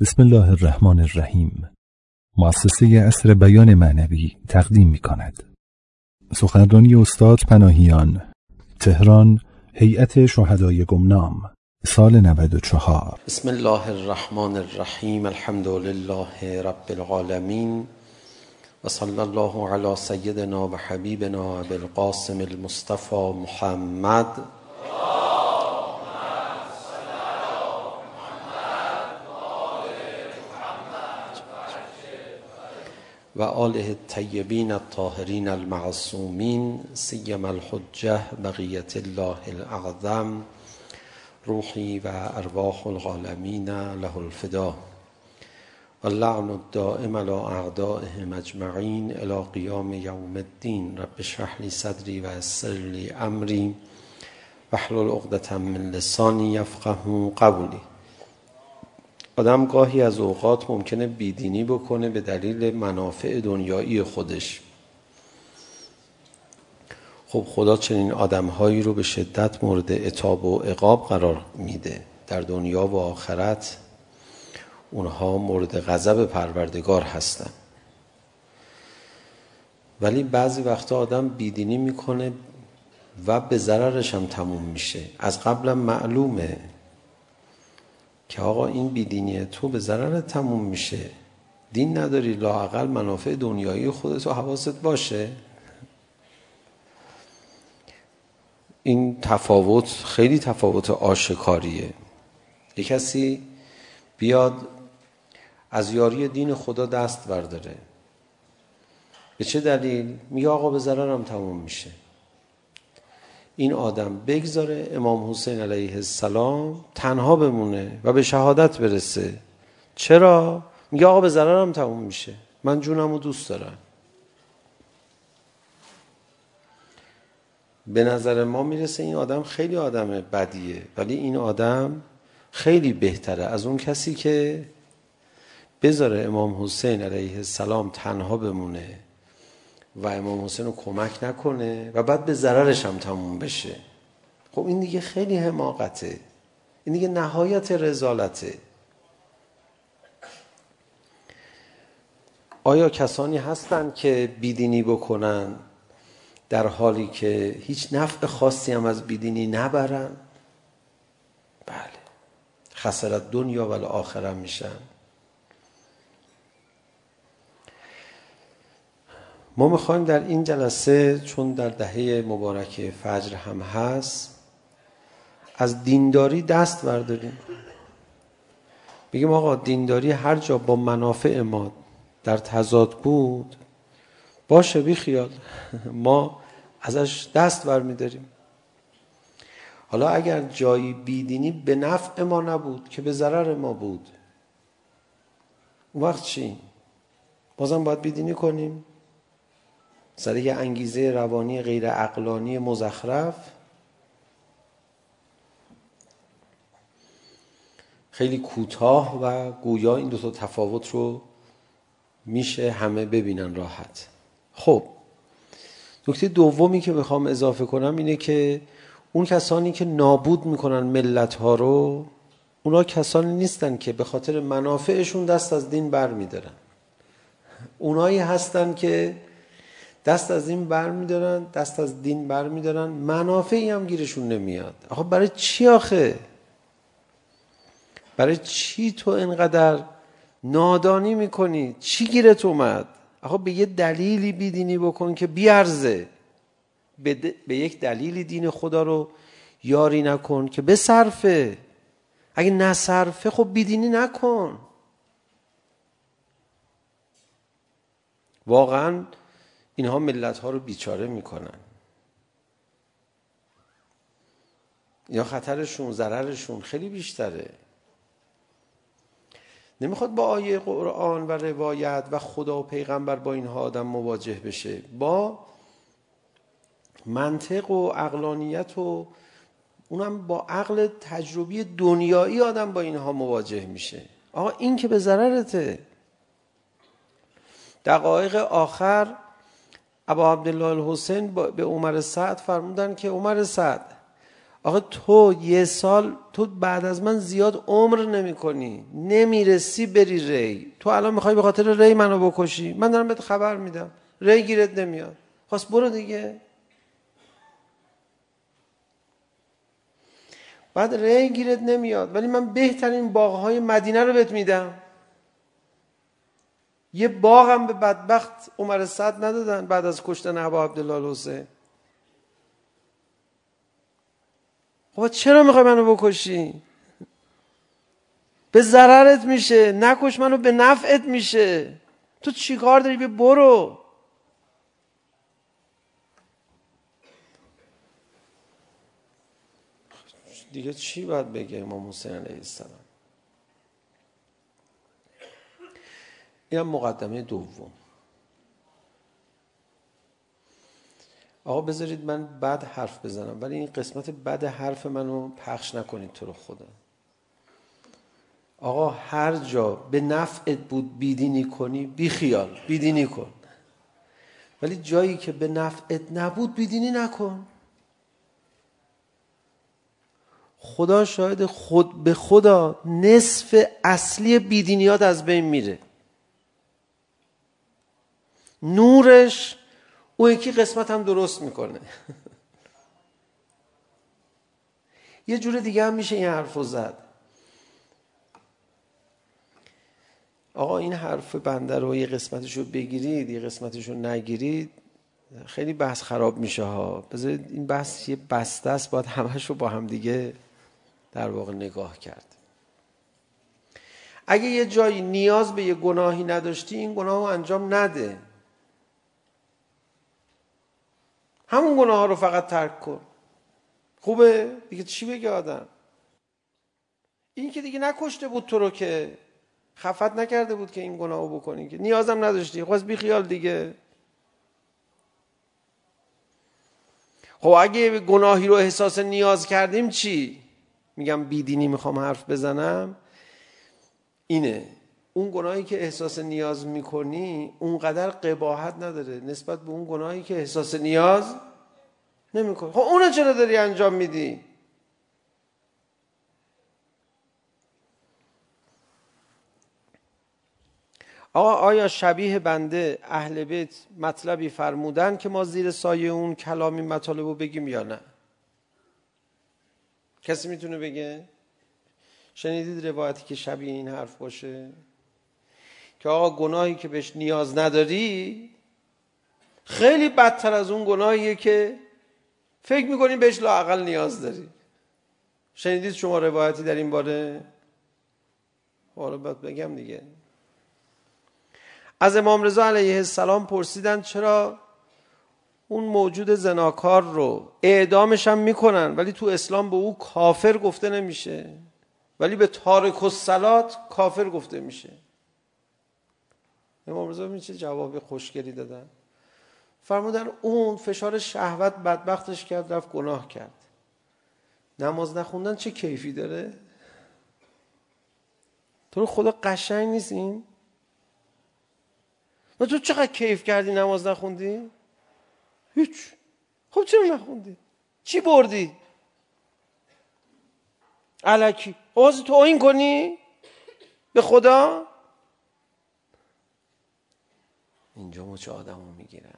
بسم الله الرحمن الرحیم مؤسسه اثر بیان معنوی تقدیم می کند. سخنرانی استاد پناهیان تهران هیئت شهدای گمنام سال 94 بسم الله الرحمن الرحیم الحمد لله رب العالمین و صلی الله علی سیدنا و حبیبنا بالقاسم المصطفى محمد وآله الطيبين الطاهرين المعصومين سيما الحجة بقية الله الأعظم روحي وأرواح العالمين له الفداء واللعن الدائم على أعدائهم أجمعين إلى قيام يوم الدين رب اشرح لي صدري ويسر لي أمري واحلل عقدة من لساني يفقه قولي آدم گاهی از اوقات ممکنه بیدینی بکنه به دلیل منافع دنیایی خودش. خب خدا چنین آدمهایی رو به شدت مورد عتاب و عقاب قرار میده. در دنیا و آخرت اونها مورد غضب پروردگار هستن. ولی بعضی وقتا آدم بیدینی میکنه و به ضررش هم تموم میشه. از قبلم معلومه. که آقا این بیدینی تو به ضرر تموم میشه. دین نداری لاقل منافع دنیایی خودت و حواست باشه. این تفاوت خیلی تفاوت آشکاریه. یه کسی بیاد از یاری دین خدا دست برداره. به چه دلیل؟ میگه آقا به ضررم تموم میشه. این آدم بگذاره امام حسین علیه السلام تنها بمونه و به شهادت برسه. چرا؟ میگه آقا به ضررم تموم میشه. من جونمو دوست دارم. به نظر ما میرسه این آدم خیلی آدم بدیه ولی این آدم خیلی بهتره از اون کسی که بذاره امام حسین علیه السلام تنها بمونه. و امام حسین رو کمک نکنه و بعد به ضررش هم تموم بشه. خب این دیگه خیلی حماقته. این دیگه نهایت رزالته. آیا کسانی هستند که بیدینی بکنن در حالی که هیچ نفع خاصی هم از بیدینی نبرن؟ بله. خسرت دنیا و آخرم میشن. ما میخوایم در این جلسه چون در دهه مبارک فجر هم هست از دینداری دست برداریم. بگیم آقا دینداری هر جا با منافع ما در تضاد بود باشه بی خیال ما ازش دست برمیداریم. حالا اگر جایی بیدینی به نفع ما نبود که به ضرر ما بود اون وقت چی؟ بازم باید بیدینی کنیم. سر یه انگیزه روانی غیر عقلانی مزخرف خیلی کوتاه و گویا این دو تا تفاوت رو میشه همه ببینن راحت خب نکته دومی که بخوام اضافه کنم اینه که اون کسانی که نابود میکنن ملت ها رو اونا کسانی نیستن که به خاطر منافعشون دست از دین برمیدارن اونایی هستن که دست از این برمیدارن دست از دین برمیدارن. منافعی هم گیرشون نمیاد. آخه برای چی آخه؟ برای چی تو اینقدر نادانی میکنی؟ چی گیرت اومد؟ آخه به یه دلیلی بیدینی بکن که بیارزه. به, د... به یک دلیلی دین خدا رو یاری نکن که به صرفه اگه نصرفه خب بیدینی نکن. واقعا اینها ملت ها رو بیچاره میکنن. یا خطرشون ضررشون خیلی بیشتره. نمیخواد با آیه قرآن و روایت و خدا و پیغمبر با اینها آدم مواجه بشه. با منطق و عقلانیت و اونم با عقل تجربی دنیایی آدم با اینها مواجه میشه. آقا این که به ضررته. دقایق آخر ابا عبدالله الحسین به عمر سعد فرمودن که عمر سعد آقا تو یه سال تو بعد از من زیاد عمر نمی کنی نمیرسی بری ری تو الان میخوای به خاطر ری منو بکشی من دارم بهت خبر میدم ری گیرت نمیاد خواست برو دیگه بعد ری گیرت نمیاد ولی من بهترین باغهای مدینه رو بهت میدم یه باغ هم به بدبخت عمر صد ندادن بعد از کشتن عبا عبدالله الحسین خب چرا میخوای منو بکشی به ضررت میشه نکش منو به نفعت میشه تو چی کار داری به برو دیگه چی باید بگه امام حسین علیه السلام یا مقدمه دوم آقا بذارید من بعد حرف بزنم ولی این قسمت بعد حرف منو پخش نکنید تو رو خدا آقا هر جا به نفعت بود بیدینی کنی بی خیال بیدینی کن ولی جایی که به نفعت نبود بیدینی نکن خدا شاید خود به خدا نصف اصلی بیدینیات از بین میره نورش او یکی قسمت هم درست میکنه یه جور دیگه هم میشه این حرف رو زد آقا این حرف بنده رو یه قسمتش رو بگیرید یه قسمتش رو نگیرید خیلی بحث خراب میشه ها بذارید این بحث یه بسته است باید همش رو با هم دیگه در واقع نگاه کرد اگه یه جایی نیاز به یه گناهی نداشتی این گناه رو انجام نده همون گناه ها رو فقط ترک کن خوبه دیگه چی بگه آدم این که دیگه نکشته بود تو رو که خفت نکرده بود که این گناه رو بکنی که نیازم نداشتی خواست بی خیال دیگه خب اگه گناهی رو احساس نیاز کردیم چی میگم بیدینی میخوام حرف بزنم اینه اون گناهی که احساس نیاز میکنی اونقدر قباحت نداره. نسبت به اون گناهی که احساس نیاز نمیکنی. خب اونو چرا داری انجام میدی؟ آقا آیا شبیه بنده اهل بیت مطلبی فرمودن که ما زیر سایه اون کلامی مطالبو بگیم یا نه؟ کسی میتونه بگه؟ شنیدید روایتی که شبیه این حرف باشه؟ که آقا گناهی که بهش نیاز نداری خیلی بدتر از اون گناهیه که فکر میکنیم بهش لااقل نیاز داری. شنیدید شما روایتی در این باره؟ حالا باید بگم دیگه. از امام رضا علیه السلام پرسیدن چرا اون موجود زناکار رو اعدامش هم میکنن ولی تو اسلام به او کافر گفته نمیشه. ولی به تارک الصلات کافر گفته میشه. امام رضا چه جواب خوشگلی دادن فرمودن اون فشار شهوت بدبختش کرد رفت گناه کرد نماز نخوندن چه کیفی داره تو خدا قشنگ نیست این و تو چقدر کیف کردی نماز نخوندی هیچ خب چرا نخوندی چی بردی الکی آواز تو این کنی به خدا اینجا چه آدم رو میگیرن؟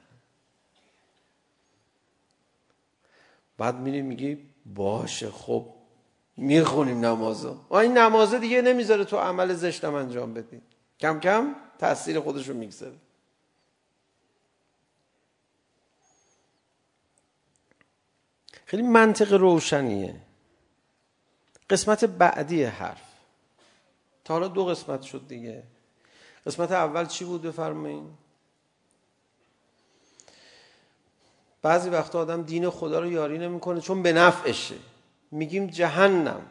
بعد میری میگی باشه خب میخونیم نمازو. این نمازه دیگه نمیذاره تو عمل زشتم انجام بدی. کم کم تاثیر خودش رو میگذاره. خیلی منطق روشنیه. قسمت بعدی حرف. تا حالا دو قسمت شد دیگه. قسمت اول چی بود بفرمایید بعضی وقتا آدم دین خدا رو یاری نمیکنه چون به نفعشه. میگیم جهنم.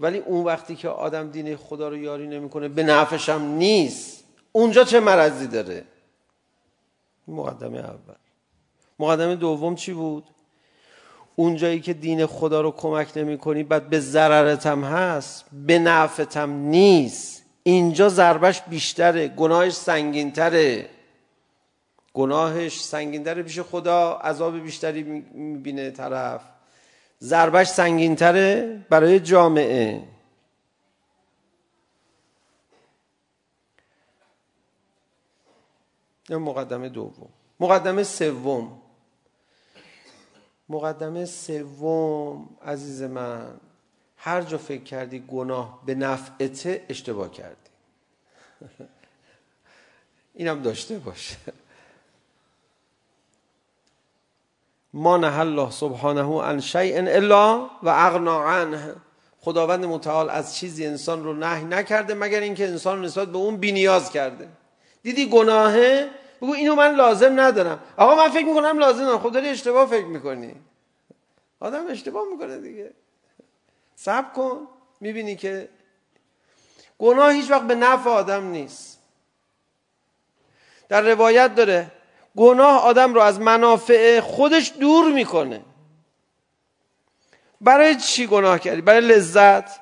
ولی اون وقتی که آدم دین خدا رو یاری نمیکنه به نفعش هم نیست. اونجا چه مرضی داره؟ مقدمه اول. مقدمه دوم چی بود؟ اونجایی که دین خدا رو کمک نمی کنی بعد به ضررت هم هست به نفعت هم نیست. اینجا ضربش بیشتره گناهش سنگینتره. گناهش سنگینتره پیش خدا عذاب بیشتری میبینه طرف. ضربش سنگین‌تره برای جامعه. این مقدمه دوم. مقدمه سوم. مقدمه سوم عزیز من هر جا فکر کردی گناه به نفعته اشتباه کردی. اینم داشته باشه. ما نه الله سبحانه عن شیء الا و اغنا عنه خداوند متعال از چیزی انسان رو نهی نکرده مگر اینکه انسان رو نسبت به اون بینیاز کرده دیدی گناهه بگو اینو من لازم ندارم آقا من فکر میکنم لازم ندارم داری اشتباه فکر میکنی آدم اشتباه میکنه دیگه صبر کن میبینی که گناه هیچ وقت به نفع آدم نیست در روایت داره گناه آدم رو از منافع خودش دور میکنه. برای چی گناه کردی؟ برای لذت.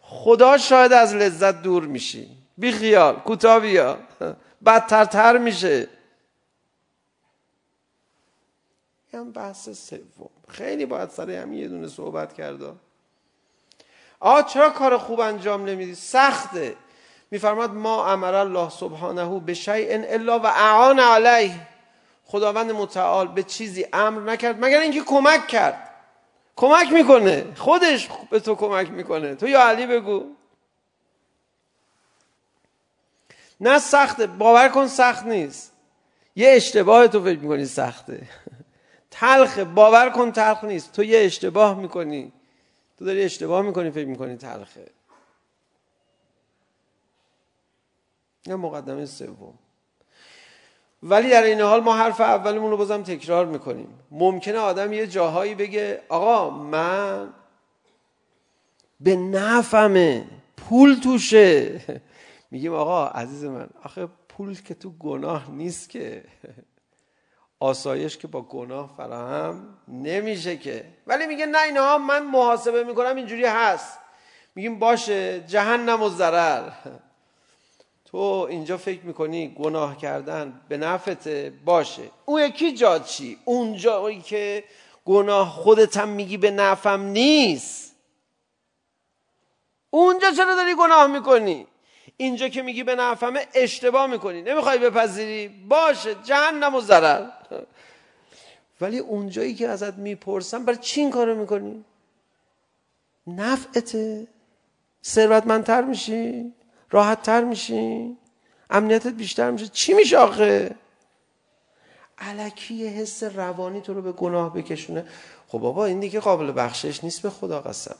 خدا شاید از لذت دور میشی. بی خیال کوتاه بیا بدترتر میشه. هم بحث سوم. خیلی باید سر همین یه دونه صحبت کرده آ چرا کار خوب انجام نمیدی؟ سخته. میفرماد ما امر الله سبحانه به شیء الا و اعان علیه. خداوند متعال به چیزی امر نکرد مگر اینکه کمک کرد. کمک میکنه. خودش به تو کمک میکنه. تو یا علی بگو. نه سخته باور کن سخت نیست. یه اشتباه تو فکر میکنی سخته. تلخ باور کن تلخ نیست. تو یه اشتباه میکنی. تو داری اشتباه میکنی فکر میکنی تلخه. یه مقدمه سوم. ولی در این حال ما حرف اولمون رو بازم تکرار میکنیم ممکنه آدم یه جاهایی بگه آقا من به نفمه پول توشه میگیم آقا عزیز من آخه پول که تو گناه نیست که آسایش که با گناه فراهم نمیشه که ولی میگه نه اینها من محاسبه میکنم اینجوری هست میگیم باشه جهنم و ضرر تو اینجا فکر میکنی گناه کردن به نفعت باشه؟ اون یکی جا چی؟ اون جایی که گناه خودت هم میگی به نفعم نیست. اونجا چرا داری گناه میکنی؟ اینجا که میگی به نفعمه اشتباه میکنی. نمیخوای بپذیری؟ باشه جهنم و ضرر. ولی اونجایی که ازت میپرسم برای چی این کارو میکنی؟ نفعته ثروتمندتر میشی؟ راحت تر میشی؟ امنیتت بیشتر میشه؟ چی میشه آخه؟ علکی حس روانی تو رو به گناه بکشونه. خب بابا این دیگه قابل بخشش نیست به خدا قسم.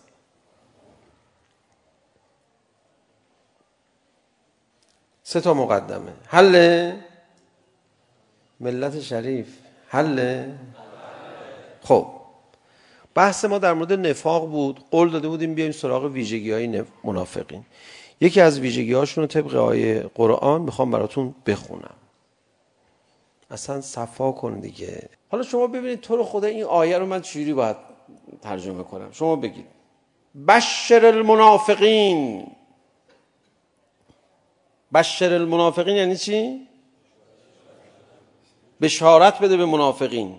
سه تا مقدمه. حل؟ ملت شریف. حل؟ خب. بحث ما در مورد نفاق بود. قول داده بودیم بیایم سراغ ویژگی های منافقین. یکی از ویژگی هاشون رو طبق آیه قرآن میخوام براتون بخونم. اصلا صفا کن دیگه. حالا شما ببینید تو رو خدا این آیه رو من چجوری باید ترجمه کنم؟ شما بگید. بشر المنافقین. بشر المنافقین یعنی چی؟ بشارت بده به منافقین.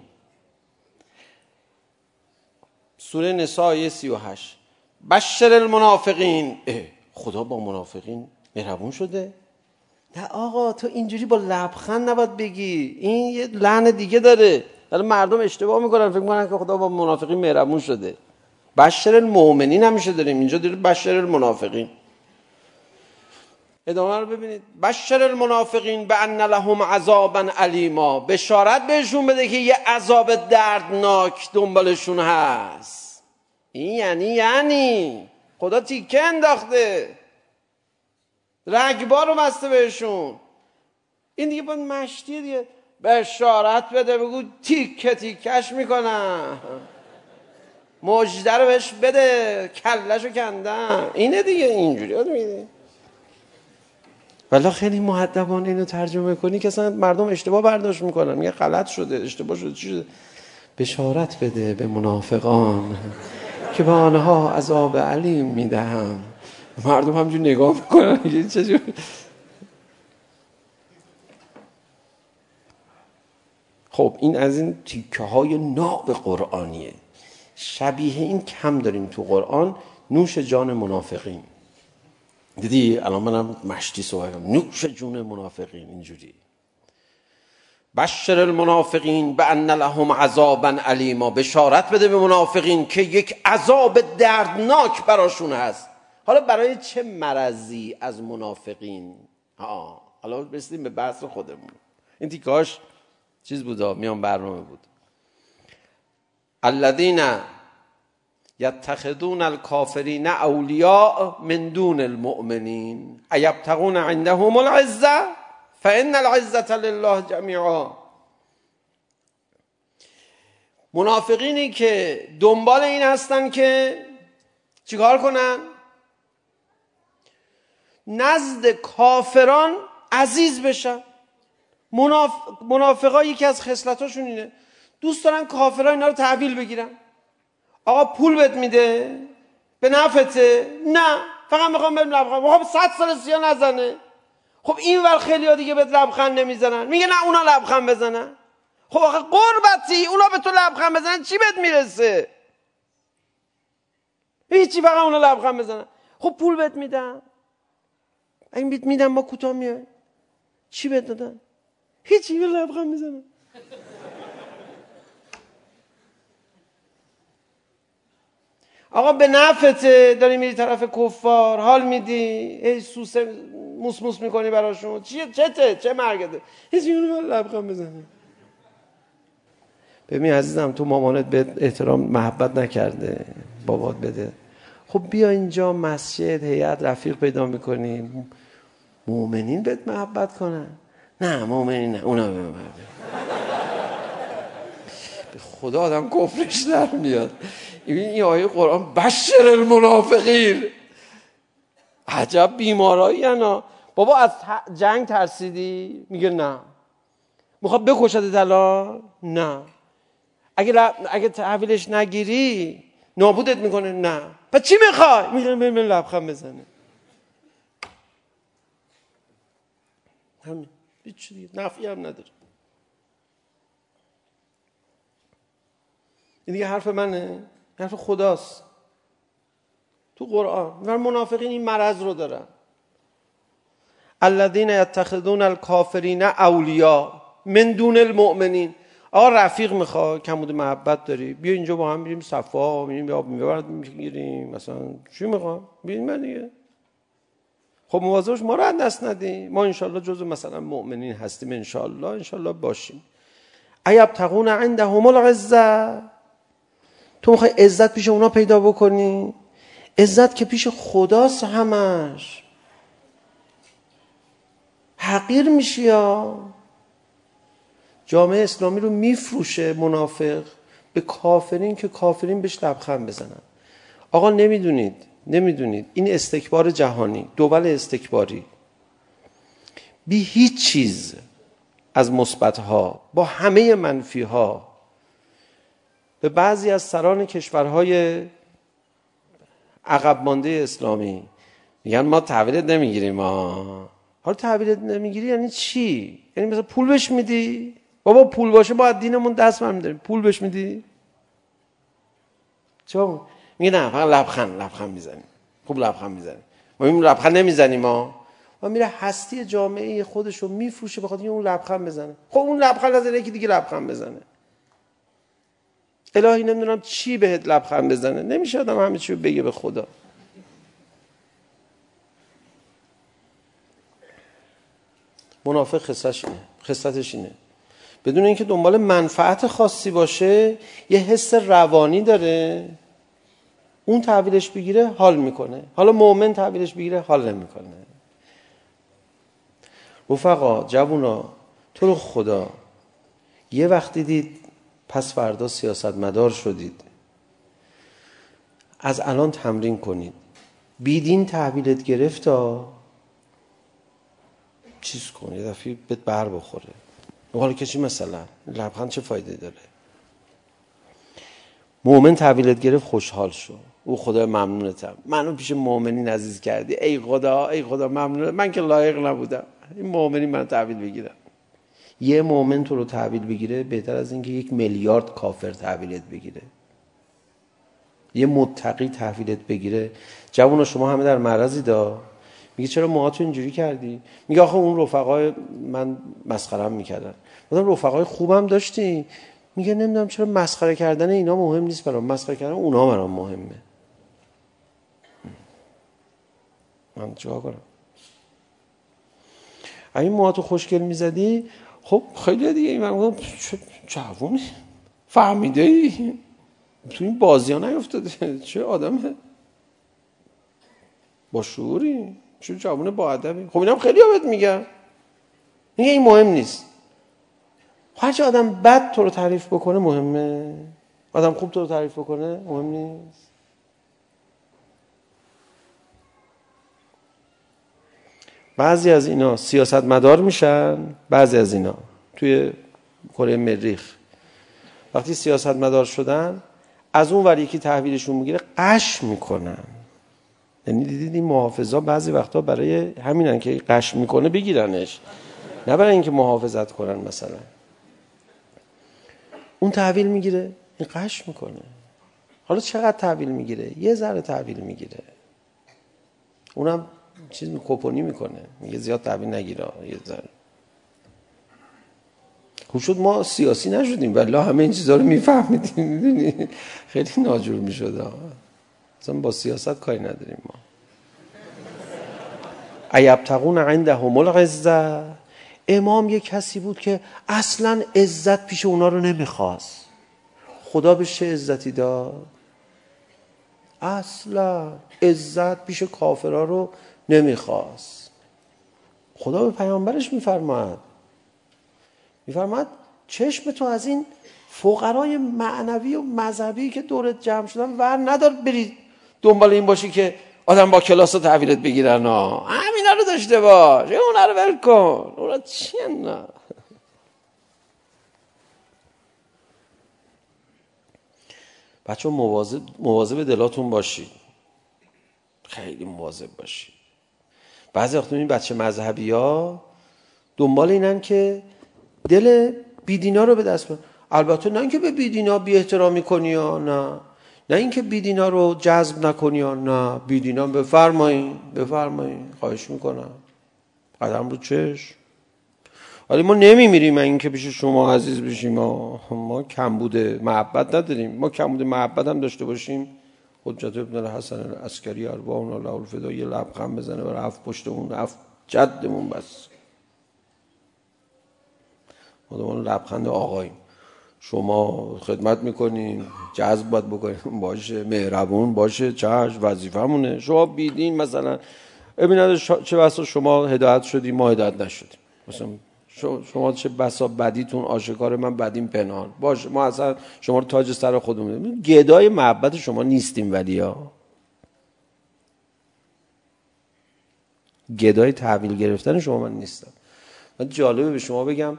سوره نساء 38 بشر المنافقین. خدا با منافقین مهربون شده؟ نه آقا تو اینجوری با لبخند نباید بگی. این یه لحن دیگه داره. ولی مردم اشتباه میکنن. فکر میکنن که خدا با منافقین مهربون شده. بشر المؤمنین همیشه داریم. اینجا داره بشر المنافقین. ادامه رو ببینید. بشر المنافقین به ان لهم عذابا علیما بشارت بهشون بده که یه عذاب دردناک دنبالشون هست. این یعنی یعنی. خدا تیکه انداخته رگبار رو بسته بهشون این دیگه باید مشتی دیگه بشارت بده بگو تیکه تیکش میکنم مجده رو بهش بده کلش رو کندم اینه دیگه اینجوری آدم میده ولی خیلی محدبانه اینو ترجمه کنی که اصلا مردم اشتباه برداشت میکنن میگه غلط شده اشتباه شده چی شده بشارت بده به منافقان که به آنها عذاب علیم میدهم مردم همجور نگاه میکنن چجور خب این از این تیکه های ناب قرآنیه شبیه این کم داریم تو قرآن نوش جان منافقین دیدی الان منم مشتی صحبت نوش جون منافقین اینجوری بشر المنافقین بان لهم عذابا علیما بشارت بده به منافقین که یک عذاب دردناک براشون هست حالا برای چه مرضی از منافقین ها حالا برسیم به بحث خودمون این تیکاش چیز بودا میان برنامه بود الذين يتخذون الكافرين اولیاء من دون المؤمنين ايبتغون عندهم العزه فإن العزة لله جميعا. منافقینی که دنبال این هستن که چیکار کنن؟ نزد کافران عزیز بشن. مناف... منافقا یکی از خصلتاشون اینه. دوست دارن کافرها اینا رو تحویل بگیرن. آقا پول بهت میده؟ به نفته نه. فقط میخوام بهم لبخند. میخوام 100 سال سیاه نزنه. خب این ور خیلی ها دیگه بهت لبخند نمیزنن. میگه نه اونا لبخند بزنن. خب آخه قربتی اونا به تو لبخند بزنن چی بهت میرسه؟ هیچی فقط اونا لبخند بزنن. خب پول بهت میدن. این بیت میدن ما کوتاه میای. چی بهت دادن؟ هیچی به لبخند میزنن. آقا به نفته داری میری طرف کفار حال میدی ای سوسه موس موس میکنی براشون چیه چته چه مرگته هیچ میونه لبخند بزنی ببین عزیزم تو مامانت به احترام محبت نکرده بابات بده خب بیا اینجا مسجد هیئت رفیق پیدا میکنی مؤمنین بهت محبت کنن نه مؤمنین نه اونا به محبت خدا آدم کفرش در میاد این آیه قرآن بشر المنافقین عجب بیمارایی انا بابا از جنگ ترسیدی میگه نه میخواد بکشد الان نه اگه اگه تحویلش نگیری نابودت میکنه نه پس چی میخوای میگه من لبخند بزنه همین هیچ چیزی نفعی هم نداره این دیگه حرف منه حرف خداست تو قرآن و منافقین این مرض رو دارن الذين يتخذون الكافرين اولیاء من دون المؤمنین آقا رفیق میخواد کمود محبت داری بیا اینجا با هم بریم صفا میریم آب میبرد میگیریم مثلا چی میخواد ببین من دیگه خب مواظبش ما رو دست ندیم ما ان شاء الله جزء مثلا مؤمنین هستیم ان شاء الله ان شاء الله باشیم ایب تقون عندهم العزه تو میخوای عزت پیش اونا پیدا بکنی؟ عزت که پیش خداست همش. حقیر میشی یا؟ جامعه اسلامی رو میفروشه منافق به کافرین که کافرین بهش لبخند بزنن. آقا نمیدونید نمیدونید. این استکبار جهانی دول استکباری. بی هیچ چیز از مثبت ها با همه منفی ها به بعضی از سران کشورهای عقب مانده اسلامی میگن ما تحویلت نمیگیریم ها حالا تحویلت نمیگیری یعنی چی؟ یعنی مثلا پول بهش میدی؟ بابا پول باشه ما از دینمون دست برمی داریم پول بهش میدی؟ چون میگه نه فقط لبخند لبخند میزنیم. خوب لبخند میزنیم. ما این لبخند نمیزنیم ما و میره هستی جامعه خودش رو میفروشه بخاطر اون لبخند بزنه. خب اون لبخند از یکی دیگه لبخند بزنه. الهی نمیدونم چی بهت لبخند بزنه نمیشه آدم همه چی رو بگه به خدا منافق خصتش اینه خصتش اینه بدون اینکه دنبال منفعت خاصی باشه یه حس روانی داره اون تحویلش بگیره حال میکنه حالا مؤمن تحویلش بگیره حال نمیکنه رفقا جوونا تو رو خدا یه وقتی دید پس فردا سیاست مدار شدید. از الان تمرین کنید. بیدین تحویلت گرفت چیز کن یه دفعه بهت بر بخوره. حالا کشی مثلا لبخند چه فایده داره؟ مؤمن تحویلت گرفت خوشحال شو. او خدا ممنونتم منو پیش مؤمنین عزیز کردی. ای خدا ای خدا ممنون. من که لایق نبودم. این مؤمنین من تحویل بگیرم. یه مؤمن تو رو تحویل بگیره بهتر از اینکه یک میلیارد کافر تحویلت بگیره. یه متقی تحویلت بگیره. جوون شما همه در معرضی دا. میگه چرا موهاتون اینجوری کردی؟ میگه آخه اون رفقای من مسخرم میکردن. مثلا رفقای خوبم داشتی. میگه نمیدونم چرا مسخره کردن اینا مهم نیست برام. مسخره کردن اونا برام مهمه. من چیکار کنم؟ اگه موهاتو خوشگل میزدی خب خیلی دیگه این من جوونه فهمیده ای تو این بازی ها نیفتاده چه آدمه با شعوری چه جوونه با ادبی خب اینم خیلی بهت میگم میگه این مهم نیست هرچه آدم بد تو رو تعریف بکنه مهمه آدم خوب تو رو تعریف بکنه مهم نیست بعضی از اینا سیاست مدار میشن بعضی از اینا توی کره مریخ وقتی سیاست مدار شدن از اون ور یکی تحویلشون میگیره قش میکنن یعنی دیدید این محافظا بعضی وقتا برای همینن که قش میکنه بگیرنش نه برای اینکه محافظت کنن مثلا اون تحویل میگیره این قش میکنه حالا چقدر تحویل میگیره یه ذره تحویل میگیره اونم چیز کوپونی میکنه. میگه زیاد تعبیر نگیرا. یه ذره. خوب شد ما سیاسی نشدیم. والله همه این چیزا رو میفهمیدیم. میدونی؟ خیلی ناجور میشد. مثلا با سیاست کاری نداریم ما. ایبتقون عنده هم العزه امام یه کسی بود که اصلا عزت پیش اونا رو نمیخواست. خدا به چه عزتی داد؟ اصلا عزت پیش کافرها رو نمیخواست خدا به پیامبرش میفرماد میفرماد چشم تو از این فقرای معنوی و مذهبی که دورت جمع شدن ور ندار بری دنبال این باشی که آدم با کلاس تحویلت بگیرن ها همینا رو داشته باش اونا رو ول کن اونا چی نه بچه مواظب مواظب دلاتون باشید خیلی مواظب باشید بعضی وقت این بچه مذهبی ها دنبال اینن که دل بیدینا رو به دست بیارن. البته نه اینکه به بیدینا بی احترامی کنی یا نه نه اینکه بیدینا رو جذب نکنی یا نه. بیدینا بفرمایین بفرمایین. خواهش میکنم. قدم رو چش. ولی ما نمیمیریم اینکه پیش شما عزیز بشیم. ما, ما کم بوده محبت نداریم. ما کم بوده محبت هم داشته باشیم. حجت ابن الحسن العسکری اربعون الله الفدا یه لبخند بزنه و رفت پشت اون رفت جدمون بس ما دوان لبخند آقاییم شما خدمت میکنین جذب باید بکنین باشه مهربون باشه چش وظیفمونه شما بیدین مثلا ببینید چه بسا شما هدایت شدیم ما هدایت نشدیم مثلا شما چه بسا بدیتون آشکار من بدیم پنهان. باش ما اصلا شما رو تاج سر خودمون میدیم گدای محبت شما نیستیم ولی ها. گدای تحویل گرفتن شما من نیستم. من جالبه به شما بگم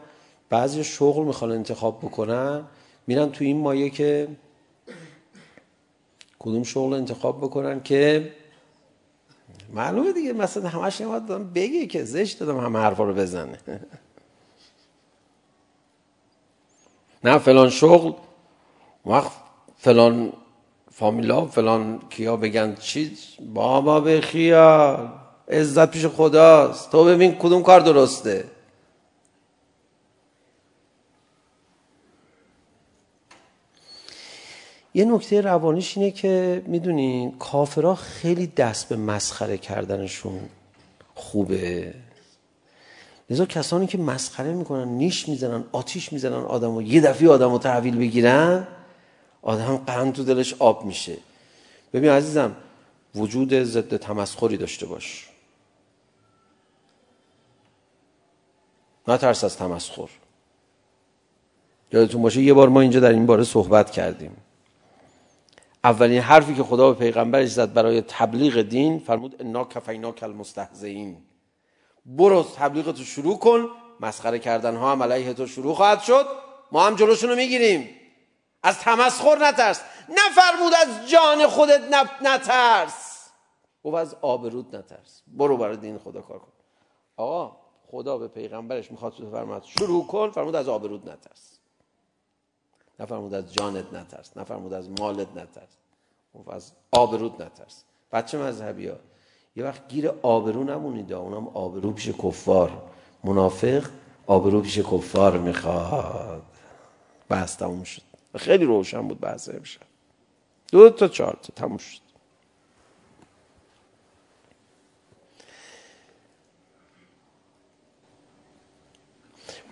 بعضی شغل میخوان انتخاب بکنن میرن تو این مایه که کدوم شغل انتخاب بکنن که معلومه دیگه مثلا همش نماد دادم بگه که زشت دادم همه حرفا رو بزنه. نه فلان شغل وقت فلان فامیلا فلان کیا بگن چیز بابا بخیال عزت پیش خداست تو ببین کدوم کار درسته یه نکته روانیش اینه که میدونین کافرها خیلی دست به مسخره کردنشون خوبه لذا کسانی که مسخره میکنن نیش میزنن آتیش میزنن آدمو یه دفعه آدمو تحویل بگیرن آدم قند تو دلش آب میشه ببین عزیزم وجود ضد تمسخری داشته باش نه ترس از تمسخر یادتون باشه یه بار ما اینجا در این باره صحبت کردیم اولین حرفی که خدا به پیغمبرش زد برای تبلیغ دین فرمود انا کفیناک المستهزئین برو تبلیغ تو شروع کن مسخره کردن ها هم علیه تو شروع خواهد شد ما هم جلوشون رو میگیریم از تمسخر نترس نفرمود از جان خودت نترس او از آبرود نترس برو برای دین خدا کار کن آقا خدا به پیغمبرش میخواد تو فرماد شروع کن فرمود از آبرود نترس نفرمود از جانت نترس نفرمود از مالت نترس او از آبرود نترس بچه مذهبی ها یه وقت گیر آبرو نمونید اونم آبرو پیش کفار منافق آبرو پیش کفار میخواد بحث تموم شد خیلی روشن بود بحث امشب دو تا چهار تا تموم شد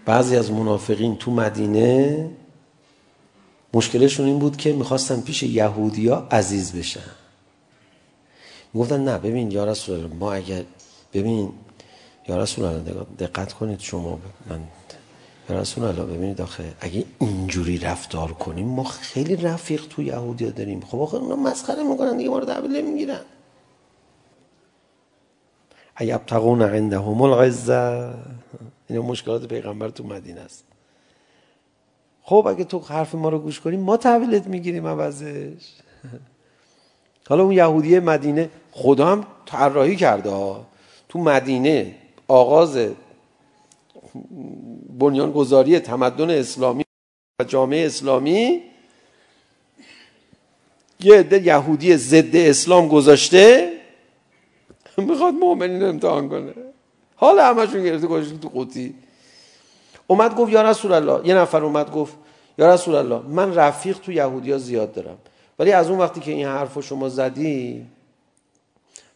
بعضی از منافقین تو مدینه مشکلشون این بود که میخواستن پیش یهودیا عزیز بشن گفتن نه ببین یا رسول ما اگر ببین یا رسول الله دقت کنید شما من یا رسول الله ببینید آخه اگه اینجوری رفتار کنیم ما خیلی رفیق تو یهودیا داریم خب آخه اونا مسخره میکنن دیگه ما رو دعویل نمیگیرن ای ابتغون عندهم العزه این مشکلات پیغمبر تو مدینه است خب اگه تو حرف ما رو گوش کنی ما تحویلت میگیریم عوضش حالا اون یهودی مدینه خدا هم طراحی کرده ها. تو مدینه آغاز بنیان گذاری تمدن اسلامی و جامعه اسلامی یه عده یهودی ضد اسلام گذاشته میخواد مؤمنین امتحان کنه. حالا همشون گرفته گذاشته تو قوطی. اومد گفت یا رسول الله. یه نفر اومد گفت یا رسول الله من رفیق تو یهودیا زیاد دارم. ولی از اون وقتی که این حرفو شما زدی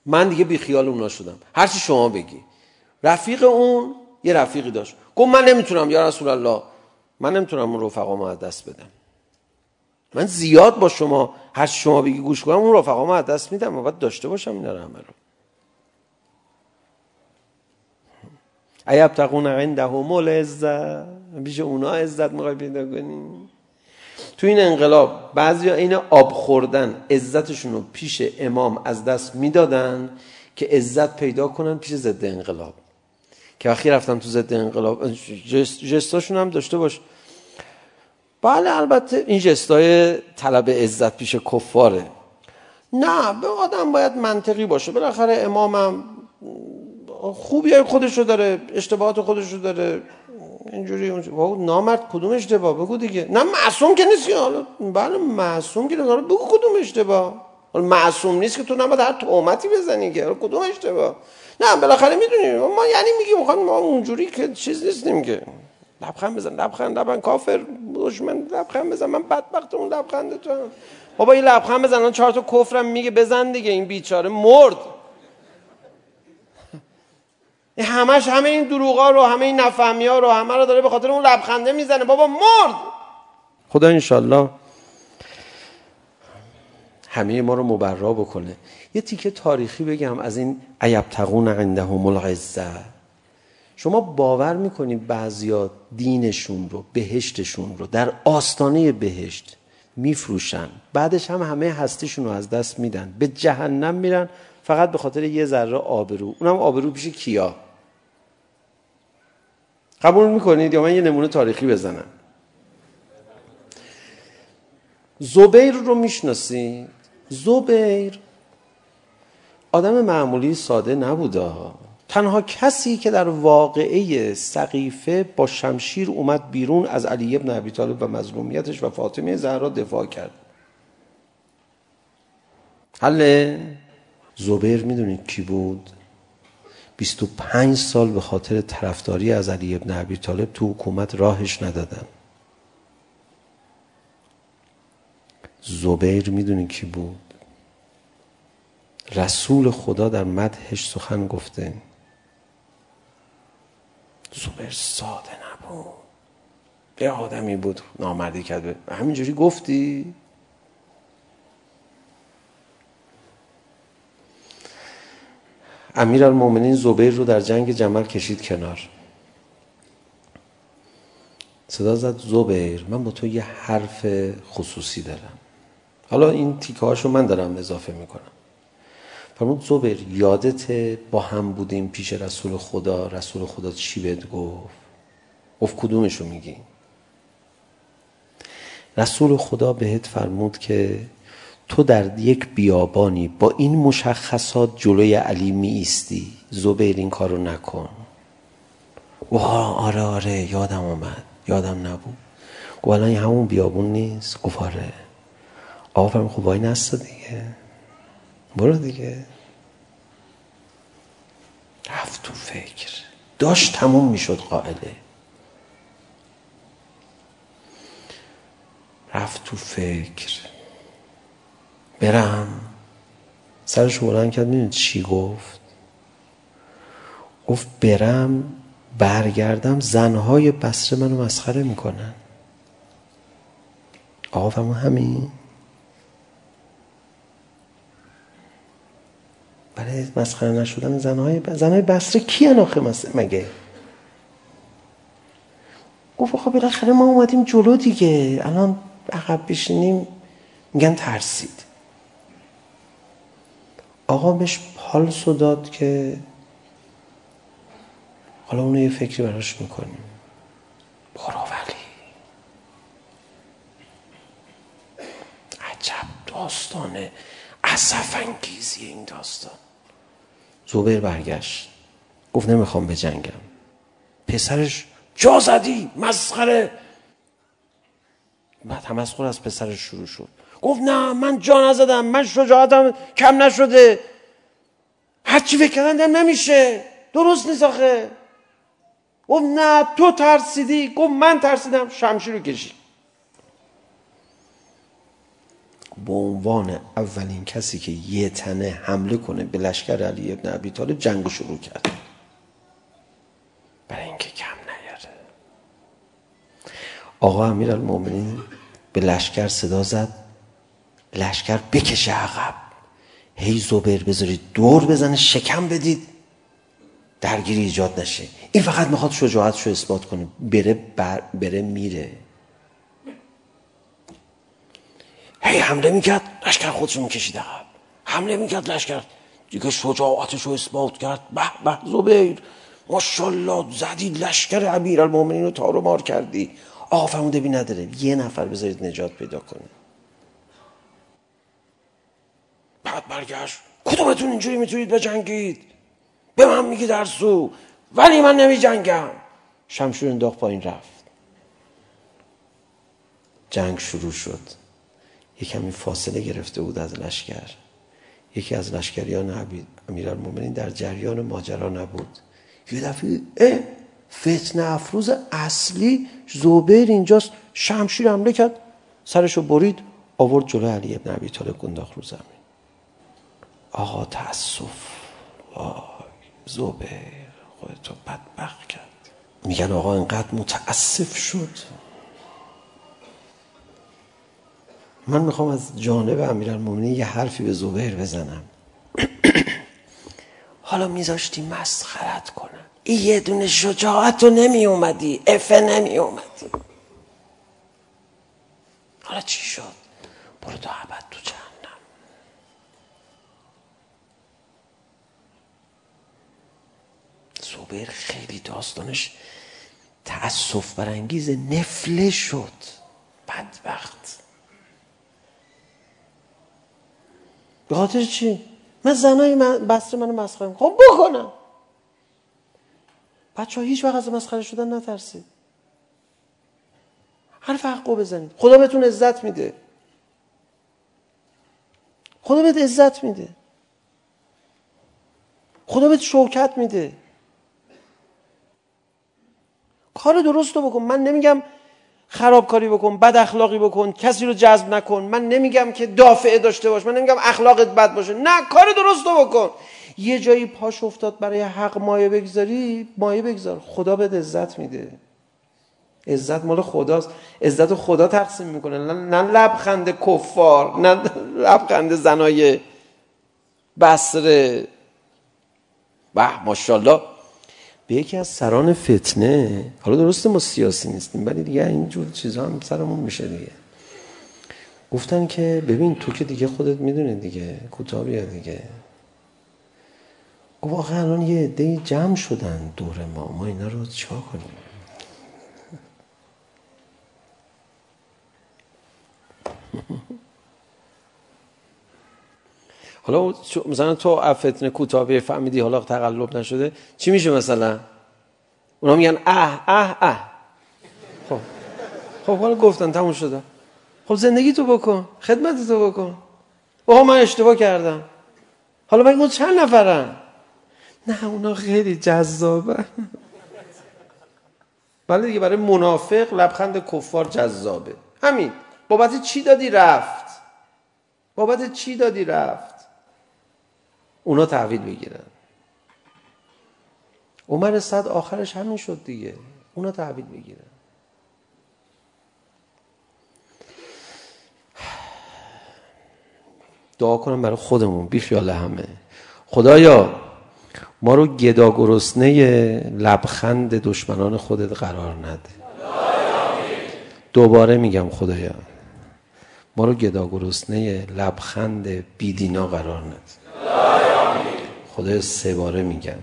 من دیگه بی خیال اونا شدم. هر چی شما بگی. رفیق اون یه رفیقی داشت. گفت من نمیتونم یا رسول الله من نمیتونم اون رفقامو از دست بدم. من زیاد با شما هر چی شما بگی گوش کنم اون رفقامو از دست میدم و باید داشته باشم اینا رو همه رو. ایب تقون عنده مول عزت بیشه اونا عزت میخوای پیدا کنیم تو این انقلاب بعضیا این آب خوردن عزتشون رو پیش امام از دست میدادن که عزت پیدا کنن پیش ضد انقلاب. که وقتی رفتم تو ضد انقلاب. جستاشون هم داشته باش. بله البته این جستای طلب عزت پیش کفاره. نه به آدم باید منطقی باشه. بالاخره امامم خوبیای خودش رو داره اشتباهات خودش رو داره. اینجوری واو نامرد کدوم اشتباه بگو دیگه. نه معصوم که نیست حالا بله معصوم که حالا بگو کدوم اشتباه حالا معصوم نیست که تو نباید هر تهمتی بزنی که. حالا کدوم اشتباه نه بالاخره میدونی. ما یعنی میگیم میخوان ما اونجوری که چیز نیستیم که. لبخند بزن لبخند. لبخند. کافر دشمن. لبخند بزن. من بدبخت اون لبخند تو بابا این لبخند بزن. اون چهار تا کفرم میگه بزن دیگه این بیچاره. مرد. همش همه این دروغا رو همه این نفهمی ها رو همه رو داره به خاطر اون لبخنده میزنه. بابا مرد! خدا انشالله همه ما رو مبرا بکنه. یه تیکه تاریخی بگم از این عیبتقون عندهم العزه شما باور میکنید بعضیا دینشون رو بهشتشون رو در آستانه بهشت میفروشن. بعدش هم همه هستیشون رو از دست میدن. به جهنم میرن. فقط به خاطر یه ذره آبرو. اونم آبرو پیش کیا؟ قبول میکنید یا من یه نمونه تاریخی بزنم. زبیر رو میشناسید؟ زبیر. آدم معمولی ساده نبوده تنها کسی که در واقعه سقیفه با شمشیر اومد بیرون از علی ابن ابی طالب و مظلومیتش و فاطمه زهرا دفاع کرد. حله زبیر میدونید کی بود؟ 25 سال به خاطر طرفداری از علی ابن ابی طالب تو حکومت راهش ندادن. زبیر میدونی کی بود؟ رسول خدا در مدحش سخن گفته. زبیر ساده نبود. یه آدمی بود نامردی کرد. همینجوری گفتی؟ امیر المومنین زبیر رو در جنگ جمل کشید کنار. صدا زد زبیر من با تو یه حرف خصوصی دارم. حالا این تیکه هاشو من دارم اضافه میکنم. فرمود زبیر یادت با هم بودیم پیش رسول خدا. رسول خدا چی بهت گفت؟ گفت کدومشو میگی؟ رسول خدا بهت فرمود که تو در یک بیابانی با این مشخصات جلوی علی می ایستی. زبیر این کارو نکن. و آره آره یادم اومد. یادم نبود. گفت الان همون بیابون نیست. گفت آره. آقا فرمود خب وای نستا دیگه. برو دیگه. رفت تو فکر. داشت تموم میشد قائله رفت تو فکر. برم. سرش بلند کرد میدونید چی گفت؟ گفت برم برگردم زنهای بسره منو مسخره میکنن. آقا فهمو همین. برای مسخره نشدن زنهای ب... زنهای بسره کی آخه مس... مگه؟ گفت خب بالاخره ما اومدیم جلو دیگه. الان عقب بشینیم. میگن ترسید. آقا بهش پالسو داد که حالا اونو یه فکری براش میکنیم برو ولی عجب داستانه اصف انگیزی این داستان زوبر برگشت گفت نمیخوام به جنگم پسرش جا زدی مسخره بعد هم از از پسرش شروع شد گفت نه من جا نزدم من شجاعتم کم نشده هرچی فکر کردن نمیشه درست نیست آخه گفت نه تو ترسیدی گفت من ترسیدم شمشیر رو کشید به عنوان اولین کسی که یه تنه حمله کنه به لشکر علی ابن ابی طالب جنگ شروع کرد برای اینکه کم نیاره آقا امیر المومنین به لشکر صدا زد لشکر بکشه عقب. هی زبر بذارید دور بزنه شکم بدید. درگیری ایجاد نشه. این فقط میخواد شجاعتش رو اثبات کنه. بره بر بره میره. هی حمله میکرد لشکر خودشون میکشید عقب. حمله میکرد لشکر. دیگه شجاعتش رو اثبات کرد. به به زبیر. ماشاءالله زدی لشکر امیرالمومنین رو تارو مار کردی. آقا فرموده بی نداره. یه نفر بذارید نجات پیدا کنه. بعد برگشت کدومتون اینجوری میتونید بجنگید به من میگی در سو ولی من نمی جنگم شمشور انداخت پایین رفت جنگ شروع شد یکمی فاصله گرفته بود از لشکر یکی از لشکریان امیرالمومنین در جریان ماجرا نبود یه دفعه اه فتنه افروز اصلی زبیر اینجاست شمشیر حمله کرد سرشو برید آورد جلو علی ابن ابی طالب گنداخ رو زمین آقا تاسف وای زبیر خودتو بدبخت کرد میگن آقا اینقدر متاسف شد من میخوام از جانب امیرالمومنین یه حرفی به زبیر بزنم حالا میذاشتی مسخرت کنم این یه دونه شجاعت رو نمی اومدی افه نمی اومدی حالا چی شد برو تا عبد تو چه خبر خیلی داستانش تأسف برانگیز نفله شد. بدبخت. به خاطر چی؟ من زنای من بسر منو مسخره خب بکنم. بچه ها هیچ وقت از مسخره شدن نترسید. حرف حقو بزنید. خدا بهتون عزت میده. خدا بهت عزت میده. خدا بهت شوکت میده. کار درست رو بکن. من نمیگم خرابکاری بکن بد اخلاقی بکن کسی رو جذب نکن. من نمیگم که دافعه داشته باش. من نمیگم اخلاقت بد باشه. نه کار درست رو بکن. یه جایی پاش افتاد برای حق مایه بگذاری مایه بگذار. خدا به عزت میده. عزت مال خداست. عزت خدا تقسیم میکنه. نه لبخند کفار نه لبخند زنای بصره. به ماشاءالله. به یکی از سران فتنه. حالا درسته ما سیاسی نیستیم ولی دیگه اینجور چیزا هم سرمون میشه دیگه. گفتن که ببین تو که دیگه خودت میدونی دیگه کتابی دیگه. گفت آخه الان یه عده جمع شدن دور ما ما اینا رو چیکار کنیم؟ Mm-hmm. حالا مثلا تو فتنه کوتاه فهمیدی حالا تقلب نشده چی میشه مثلا اونا میگن اه اه اه خب خب حالا گفتن تموم شده خب زندگی تو بکن خدمت تو بکن اوه من اشتباه کردم حالا من اون چند نفرن نه اونا خیلی جذابه بله دیگه برای منافق لبخند کفار جذابه همین بابت چی دادی رفت بابت چی دادی رفت اونا تحویل بگیرن عمر صد آخرش همین شد دیگه اونا تحویل بگیرن دعا کنم برای خودمون بی خیال همه خدایا ما رو گدا گرسنه لبخند دشمنان خودت قرار نده دوباره میگم خدایا ما رو گدا گرسنه لبخند بیدینا قرار نده خدا سه باره میگن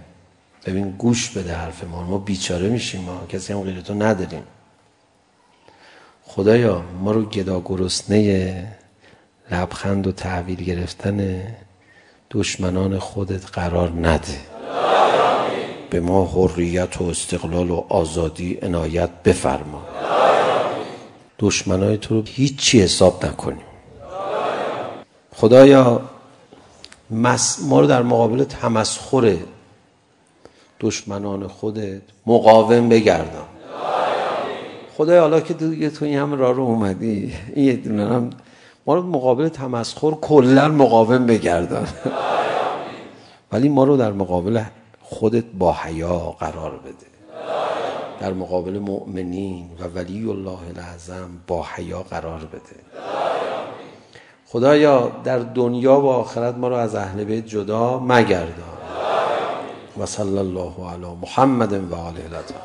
ببین گوش بده حرف ما ما بیچاره میشیم ما. کسی هم غیر تو نداریم. خدایا ما رو گدا گرسنه لبخند و تحویل گرفتن دشمنان خودت قرار نده. به ما حریت و استقلال و آزادی عنایت بفرما. دشمنای تو رو هیچی حساب نکنیم. خدایا ما رو در مقابل تمسخر دشمنان خودت مقاوم بگردان خدای حالا که دیگه تو این هم راه رو اومدی این یه دونه هم ما رو مقابل تمسخر کلا مقاوم بگردان ولی ما رو در مقابل خودت با حیا قرار بده. در مقابل مؤمنین و ولی الله العظم با حیا قرار بده. خدایا در دنیا و آخرت ما رو از اهل بیت جدا مگردان. و صلی الله علی محمد و آله الاطهار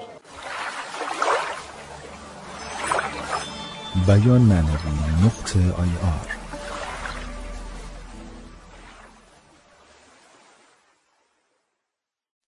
بیان معنوی نقطه آی آر.